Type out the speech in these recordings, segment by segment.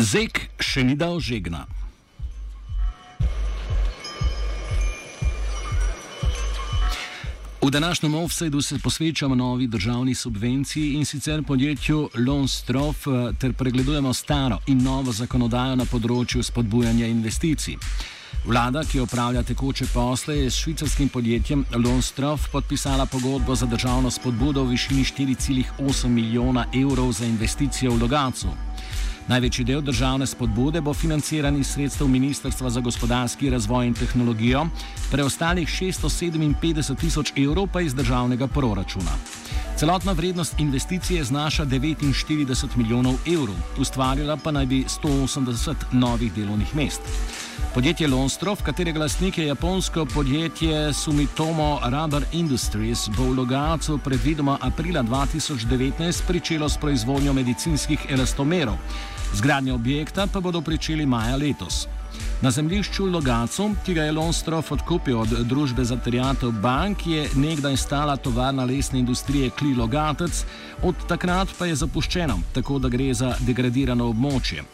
Zek še ni dal žegna. V današnjem offsetu se posvečamo novi državni subvenciji in sicer podjetju Lonstrof ter pregledujemo staro in novo zakonodajo na področju spodbujanja investicij. Vlada, ki opravlja tekoče posle, je s švicarskim podjetjem Lonstrof podpisala pogodbo za državno spodbudo v višini 4,8 milijona evrov za investicije v Logacu. Največji del državne spodbude bo financiran iz sredstev Ministrstva za gospodarski razvoj in tehnologijo, preostalih 657 tisoč evrov pa iz državnega proračuna. Celotna vrednost investicije znaša 49 milijonov evrov, ustvarila pa naj bi 180 novih delovnih mest. Podjetje Lonstrof, katerega lastnik je japonsko podjetje Sumitomo Rubber Industries, bo v Logacu predvidoma aprila 2019 pričelo s proizvodnjo medicinskih elastomerov. Zgradnjo objekta pa bodo pričeli maja letos. Na zemljišču Logacu, ki ga je Lonstrof odkupil od družbe za terjatev bank, je nekdaj stala tovarna lesne industrije Kli Logatec, od takrat pa je zapuščena, tako da gre za degradirano območje.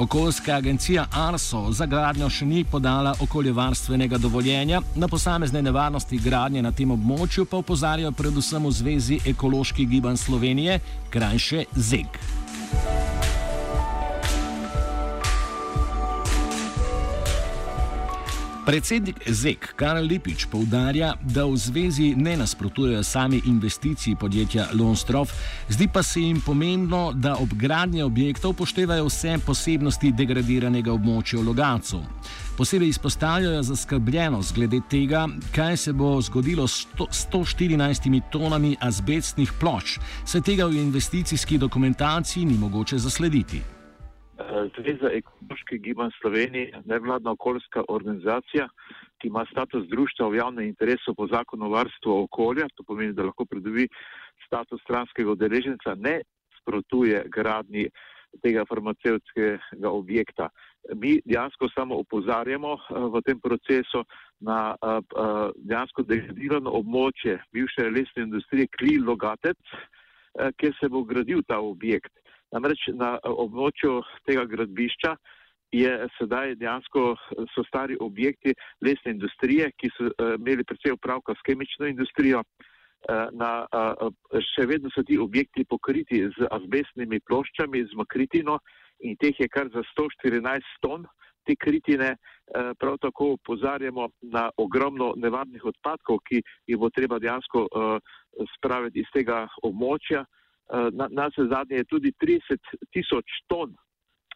Okoljska agencija Arso za gradnjo še ni podala okoljevarstvenega dovoljenja, na posamezne nevarnosti gradnje na tem območju pa opozarjajo predvsem v Zvezi ekoloških gibanj Slovenije, krajše ZEG. Predsednik ZEK Karel Lipič poudarja, da v zvezi ne nasprotujejo sami investiciji podjetja Lonstrof, zdi pa se jim pomembno, da ob gradnji objektov poštevajo vse posebnosti degradiranega območja v Logacu. Posebej izpostavljajo zaskrbljenost glede tega, kaj se bo zgodilo s 114 tonami azbestnih ploč, saj tega v investicijski dokumentaciji ni mogoče zaslediti. Zveza ekoloških gibanj Slovenije, nevladna okoljska organizacija, ki ima status društva v javnem interesu po zakonu o varstvu okolja, to pomeni, da lahko pridobi status stranskega udeleženca, ne sprotuje gradnji tega farmacevtskega objekta. Mi dejansko samo opozarjamo v tem procesu na dejansko degradirano območje bivše lesne industrije Kli Logatec, kjer se bo gradil ta objekt. Namreč na območju tega gradbišča je sedaj dejansko so stari objekti lesne industrije, ki so imeli predvsej upravka s kemično industrijo. Na, še vedno so ti objekti pokriti z azbestnimi ploščami, z makritino in teh je kar za 114 ton te kritine. Prav tako upozarjamo na ogromno nevarnih odpadkov, ki jih bo treba dejansko spraviti iz tega območja. Na, na se zadnje je tudi 30 tisoč ton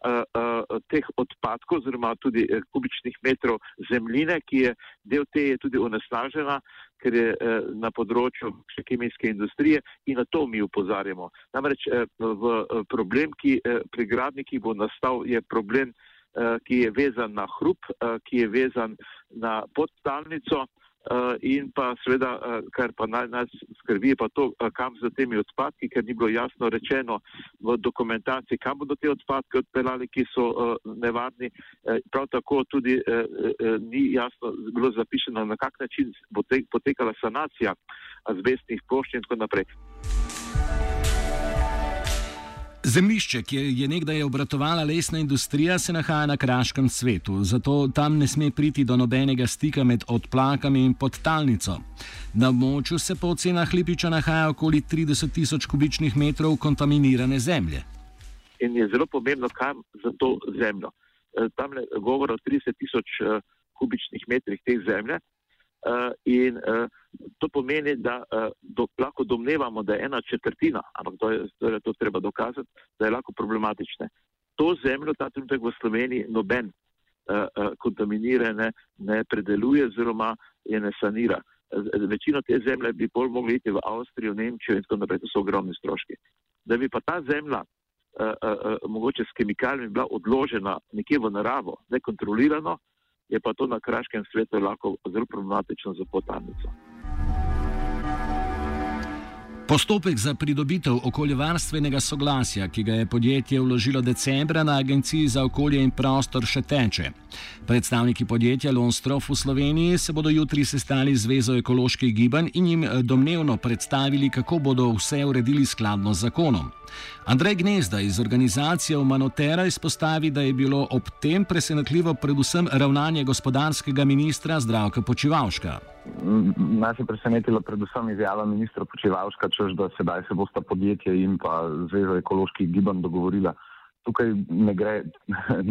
uh, uh, teh odpadkov, oziroma tudi kubičnih metrov zemljine, ki je del te je tudi onesnažena, ker je uh, na področju kemijske industrije in na to mi upozarjamo. Namreč uh, v problem, ki uh, pri gradnikih bo nastal, je problem, uh, ki je vezan na hrup, uh, ki je vezan na podstalnico. Uh, in pa seveda, uh, kar pa naj nas skrbi, je pa to, uh, kam z temi odpadki, ker ni bilo jasno rečeno v dokumentaciji, kam bodo te odpadke odpeljali, ki so nevarni. Prav tako tudi ni jasno bilo zapišeno, na kak način bo te, potekala sanacija azbestnih plošč in tako naprej. Zemlišče, kjer je nekdaj obratovala lesna industrija, se nahaja na kraškem svetu, zato tam ne sme priti do nobenega stika med odplakami in podtalnico. Na območju se po ocenah Lipiča nahaja okoli 30 tisoč kubičnih metrov kontaminirane zemlje. In je zelo pomembno, kam za to zemljo. Tam je govor o 30 tisoč kubičnih metrih te zemlje. In to pomeni, da do, lahko domnevamo, da je ena četrtina, ampak to je, to je to treba dokazati, da je lahko problematične. To zemljo ta trenutek v Sloveniji noben kontaminirane ne predeluje oziroma je ne sanira. Večino te zemlje bi pol mogli iti v Avstrijo, Nemčijo in tako naprej, to so ogromni stroški. Da bi pa ta zemlja mogoče s kemikalijami bila odložena nekje v naravo, nekontrolirano, je pa to na kraškem svetu lahko zelo problematično za potalnico. Postopek za pridobitev okoljevarstvenega soglasja, ki ga je podjetje vložilo decembra na Agenciji za okolje in prostor, še teče. Predstavniki podjetja Lonstrof v Sloveniji se bodo jutri sestali z Zvezo ekoloških gibanj in jim eh, domnevno predstavili, kako bodo vse uredili skladno z zakonom. Andrej Gnezda iz organizacije Humanotera izpostavi, da je bilo ob tem presenetljivo predvsem ravnanje gospodarskega ministra Zdravka Počivalška. Nas je presenetila predvsem izjava ministra Počivalška, čež da sedaj se bosta podjetje in pa Zveza ekoloških gibanj dogovorila. Tukaj ne gre,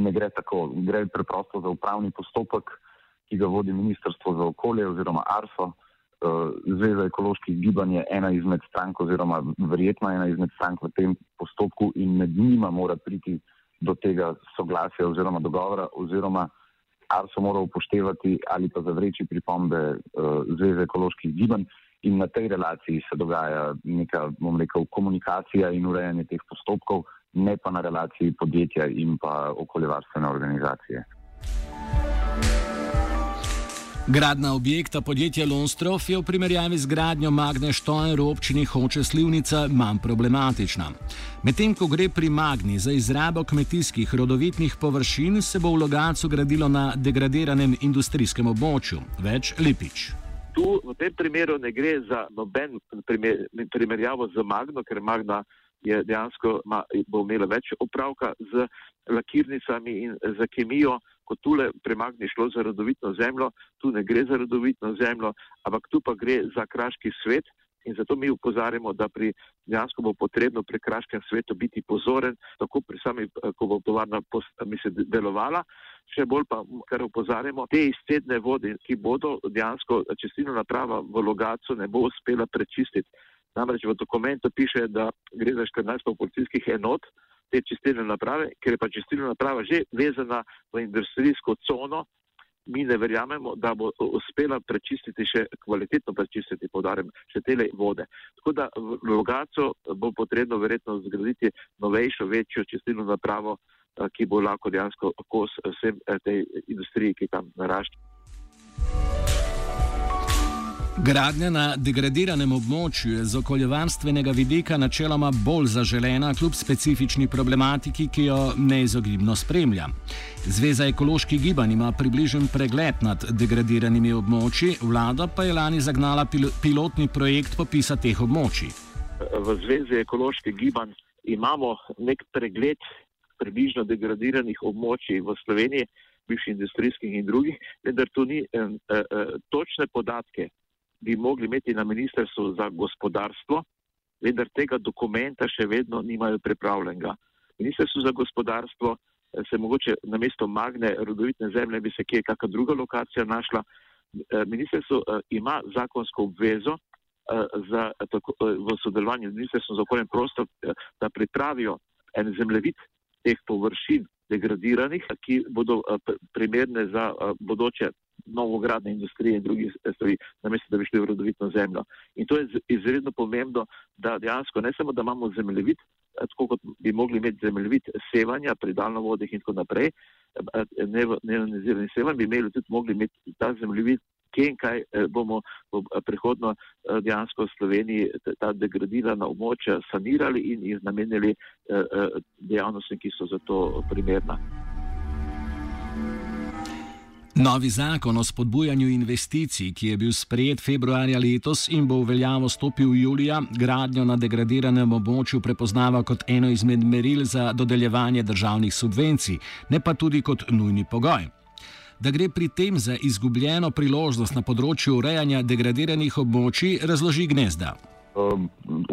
ne gre tako, gre preprosto za upravni postopek, ki ga vodi Ministrstvo za okolje oziroma ARSO. Eh, Zveza ekoloških gibanj je ena izmed strank oziroma verjetno ena izmed strank v tem postopku in med njima mora priti do tega soglasja oziroma dogovora oziroma ARSO mora upoštevati ali pa zavreči pripombe uh, Zveze ekoloških gibanj in na tej relaciji se dogaja neka, bom rekel, komunikacija in urejanje teh postopkov, ne pa na relaciji podjetja in pa okoljevarstvene organizacije. Gradna objekta podjetja Lonstrof je v primerjavi z gradnjo Magne Štojer v občini Hoče Slivnica manj problematična. Medtem ko gre pri Magni za izrabo kmetijskih rodovitnih površin, se bo v Logacu gradilo na degradiranem industrijskem območju. Več Lipič. Tu v tem primeru ne gre za noben primer, primerjavo z Magno, ker Magna je dejansko ma, bo imela več opravka z lakirnicami in za kemijo kot tule premagni šlo za rodovitno zemljo, tu ne gre za rodovitno zemljo, ampak tu pa gre za kraški svet. In zato mi upozarjamo, da pri dejansko bo potrebno pri kraškem svetu biti pozoren, tako pri sami, ko bo tovarna misli, delovala, še bolj pa, kar upozarjamo, te izcedne vode, ki bodo dejansko čistilna naprava v Logacu ne bo uspela prečistiti. Namreč v dokumentu piše, da gre za 14 policijskih enot, te čistilne naprave, ker je pa čistilna naprava že vezana v industrijsko cono, mi ne verjamemo, da bo uspela prečistiti še kvalitetno prečistiti, podarem, še tele vode. Tako da v Logacu bo potrebno verjetno zgraditi novejšo, večjo čistilno napravo, ki bo lahko dejansko kos vsem eh, tej industriji, ki tam narašča. Gradnja na degradiranem območju je z okoljevarstvenega vidika načeloma bolj zaželena, kljub specifični problematiki, ki jo neizogibno spremlja. Zveza ekoloških gibanj ima približen pregled nad degradiranimi območji, vlada pa je lani zagnala pil pilotni projekt popisa teh območij. V Zvezi ekoloških gibanj imamo nek pregled približno degradiranih območij v Sloveniji, bivših industrijskih in drugih, vendar to ni eh, eh, točne podatke bi mogli imeti na Ministrstvu za gospodarstvo, vendar tega dokumenta še vedno nimajo pripravljenega. Ministrstvo za gospodarstvo eh, se mogoče na mesto magne rodovitne zemlje bi se kje kakšna druga lokacija našla. Eh, ministrstvo eh, ima zakonsko obvezo za, tako, v sodelovanju z Ministrstvom za okolje in prostor, da pripravijo en zemljevid teh površin degradiranih, ki bodo primerne za bodoče novogradne industrije in drugih stvari, namesto da bi šli v rodovitno zemljo. In to je izredno pomembno, da dejansko ne samo, da imamo zemljevid, eh, tako kot bi mogli imeti zemljevid sevanja pri daljnovodih in tako naprej, eh, neonizirani sevanj, bi imeli tudi mogli imeti ta zemljevid, kje in kaj eh, bomo prihodno dejansko v Sloveniji ta degradirana območja sanirali in jih namenili dejavnostim, ki so za to primerna. Novi zakon o spodbujanju investicij, ki je bil sprejet februarja letos in bo v veljavo stopil julija, gradnjo na degradiranem območju prepoznava kot eno izmed meril za dodeljevanje državnih subvencij, ne pa tudi kot nujni pogoj. Da gre pri tem za izgubljeno priložnost na področju urejanja degradiranih območij, razloži gnezda.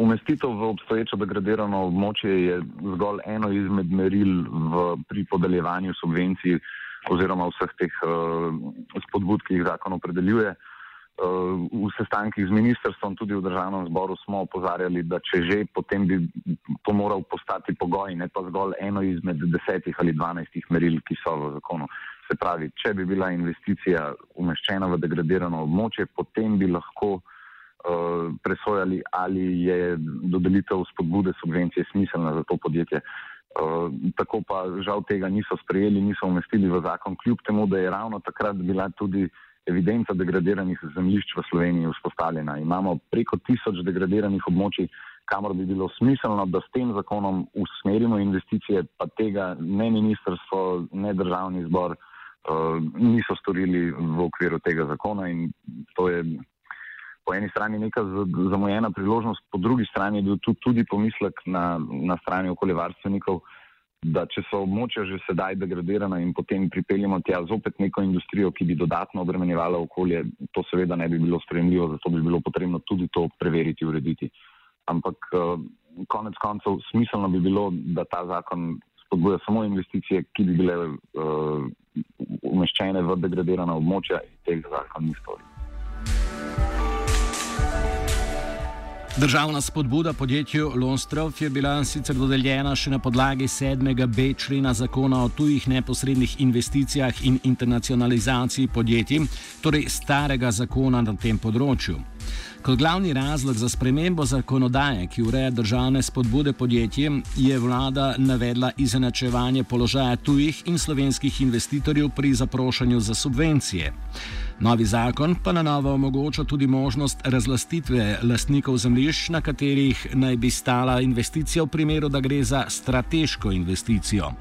Umestitev v obstoječo degradirano območje je zgolj eno izmed meril v, pri podeljevanju subvencij oziroma vseh teh uh, spodbud, ki jih zakon opredeljuje. Uh, v sestankih z ministrstvom, tudi v državnem zboru, smo opozarjali, da če že, potem bi to moral postati pogoj, ne pa zgolj eno izmed desetih ali dvanajstih meril, ki so v zakonu. Se pravi, če bi bila investicija umeščena v degradirano območje, potem bi lahko uh, presojali, ali je dodelitev spodbude subvencije smiselna za to podjetje. Uh, tako pa žal tega niso sprejeli, niso umestili v zakon, kljub temu, da je ravno takrat bila tudi evidenca degradiranih zemljišč v Sloveniji vzpostavljena. Imamo preko tisoč degradiranih območij, kamor bi bilo smiselno, da s tem zakonom usmerimo investicije, pa tega ne ministrstvo, ne državni zbor uh, niso storili v okviru tega zakona in to je po eni strani neka zamujena priložnost, po drugi strani je bil tu tudi pomislek na, na strani okoljevarstvenikov, da če so območja že sedaj degradirana in potem pripeljemo tja zopet neko industrijo, ki bi dodatno obremenjevala okolje, to seveda ne bi bilo spremljivo, zato bi bilo potrebno tudi to preveriti, urediti. Ampak uh, konec koncev smiselno bi bilo, da ta zakon spodbuja samo investicije, ki bi bile uh, umeščene v degradirana območja in tega zakon ni storil. Državna spodbuda podjetju Lonstrov je bila sicer dodeljena še na podlagi 7b člena zakona o tujih neposrednih investicijah in internacionalizaciji podjetij, torej starega zakona na tem področju. Kot glavni razlog za spremembo zakonodaje, ki ureja državne spodbude podjetjem, je vlada navedla izenačevanje položaja tujih in slovenskih investitorjev pri zaprošanju za subvencije. Novi zakon pa na novo omogoča tudi možnost razlastitve lastnikov zemljišč, na katerih naj bi stala investicija v primeru, da gre za strateško investicijo.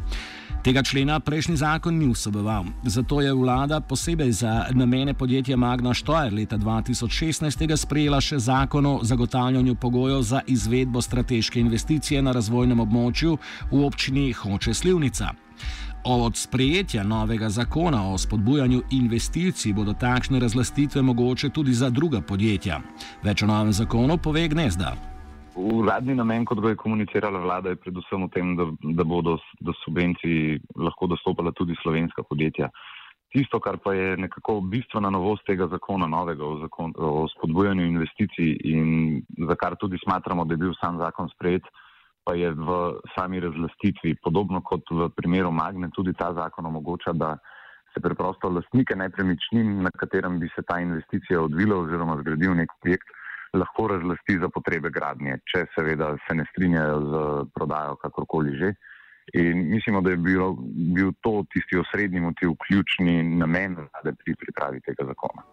Tega člena prejšnji zakon ni vseboval, zato je vlada posebej za namene podjetja Magna Štojer leta 2016 sprejela še zakon o zagotavljanju pogojev za izvedbo strateške investicije na razvojnem območju v občini Hoče Slivnica. Od sprejetja novega zakona o spodbujanju investicij bodo takšne razlastitve mogoče tudi za druga podjetja. Več o novem zakonu pove Gnezda. Uradni namen, kot ga je komunicirala vlada, je predvsem v tem, da, da bodo do subvencij lahko dostopala tudi slovenska podjetja. Tisto, kar pa je nekako bistvena novost tega zakona, novega o, zakon, o spodbujanju investicij in za kar tudi smatramo, da je bil sam zakon sprejet, pa je v sami razlastitvi, podobno kot v primeru Magne, tudi ta zakon omogoča, da se preprosto lastnike nepremičnin, na katerem bi se ta investicija odvila oziroma zgradil nek projekt, lahko razlasti za potrebe gradnje, če seveda se ne strinjajo z prodajo kakorkoli že. In mislimo, da je bil, bil to tisti osrednji motiv, ključni namen pri pripravi tega zakona.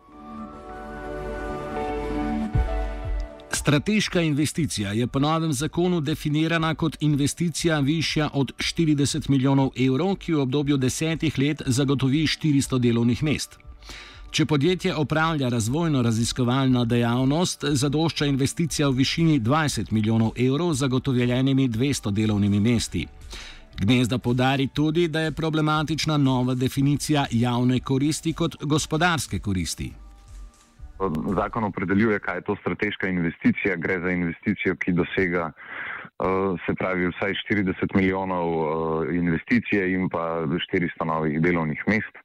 Strateška investicija je po novem zakonu definirana kot investicija višja od 40 milijonov evrov, ki v obdobju desetih let zagotovi 400 delovnih mest. Če podjetje opravlja razvojno raziskovalno dejavnost, zadošča investicija v višini 20 milijonov evrov z zagotovljenimi 200 delovnimi mesti. Gnezda podari tudi, da je problematična nova definicija javne koristi kot gospodarske koristi zakon opredeljuje, kaj je to strateška investicija. Gre za investicijo, ki dosega uh, se pravi vsaj 40 milijonov uh, investicije in pa 400 novih delovnih mest.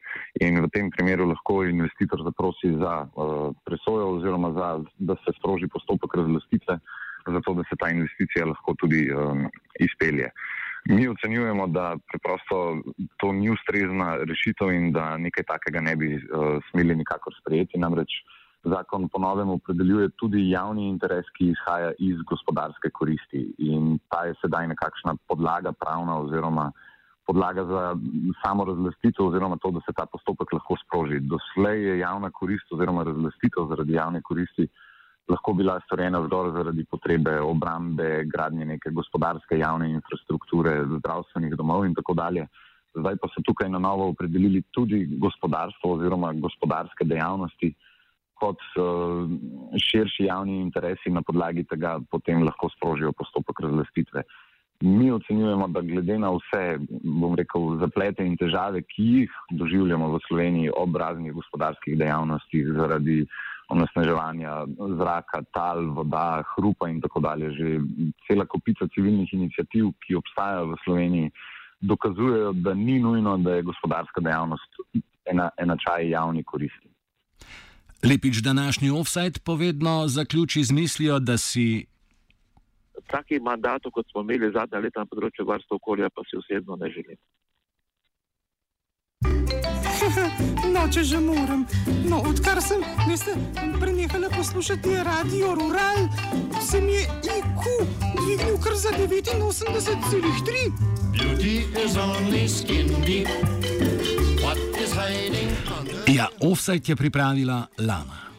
In v tem primeru lahko investitor zaprosi za uh, presojo oziroma za, da se sproži postopek razlastitve, zato da se ta investicija lahko tudi izpelje. Mi ocenjujemo, da preprosto to ni ustrezna rešitev in da nekaj takega ne bi uh, smeli nikakor sprejeti. Namreč uh, Zakon ponovem opredeljuje tudi javni interes, ki izhaja iz gospodarske koristi in ta je sedaj nekakšna podlaga pravna oziroma podlaga za samo razlastitev oziroma to, da se ta postopek lahko sproži. Doslej je javna korist oziroma razlastitev zaradi javne koristi lahko bila storjena zgolj zaradi potrebe obrambe, gradnje neke gospodarske javne infrastrukture, zdravstvenih domov in tako dalje. Zdaj pa so tukaj na novo opredelili tudi gospodarstvo oziroma gospodarske dejavnosti kot uh, širši javni interesi na podlagi tega potem lahko sprožijo postopek razlastitve. Mi ocenjujemo, da glede na vse, bom rekel, zaplete in težave, ki jih doživljamo v Sloveniji ob raznih gospodarskih dejavnostih zaradi onesnaževanja zraka, tal, voda, hrupa in tako dalje, že cela kopica civilnih inicijativ, ki obstajajo v Sloveniji, dokazujejo, da ni nujno, da je gospodarska dejavnost ena, enačaj javni koristi. Lepič današnji offside povedno zaključi z mislijo, da si. Takih mandatov, kot smo imeli zadnja leta na področju varstva okolja, pa si osebno ne želim. No, če že moram. No, odkar sem veste, prenehala poslušati radio Rural, se mi je IQ dvignil kar za 89,3. Beauty is only skin deep. Ja, offset je pripravila Lana.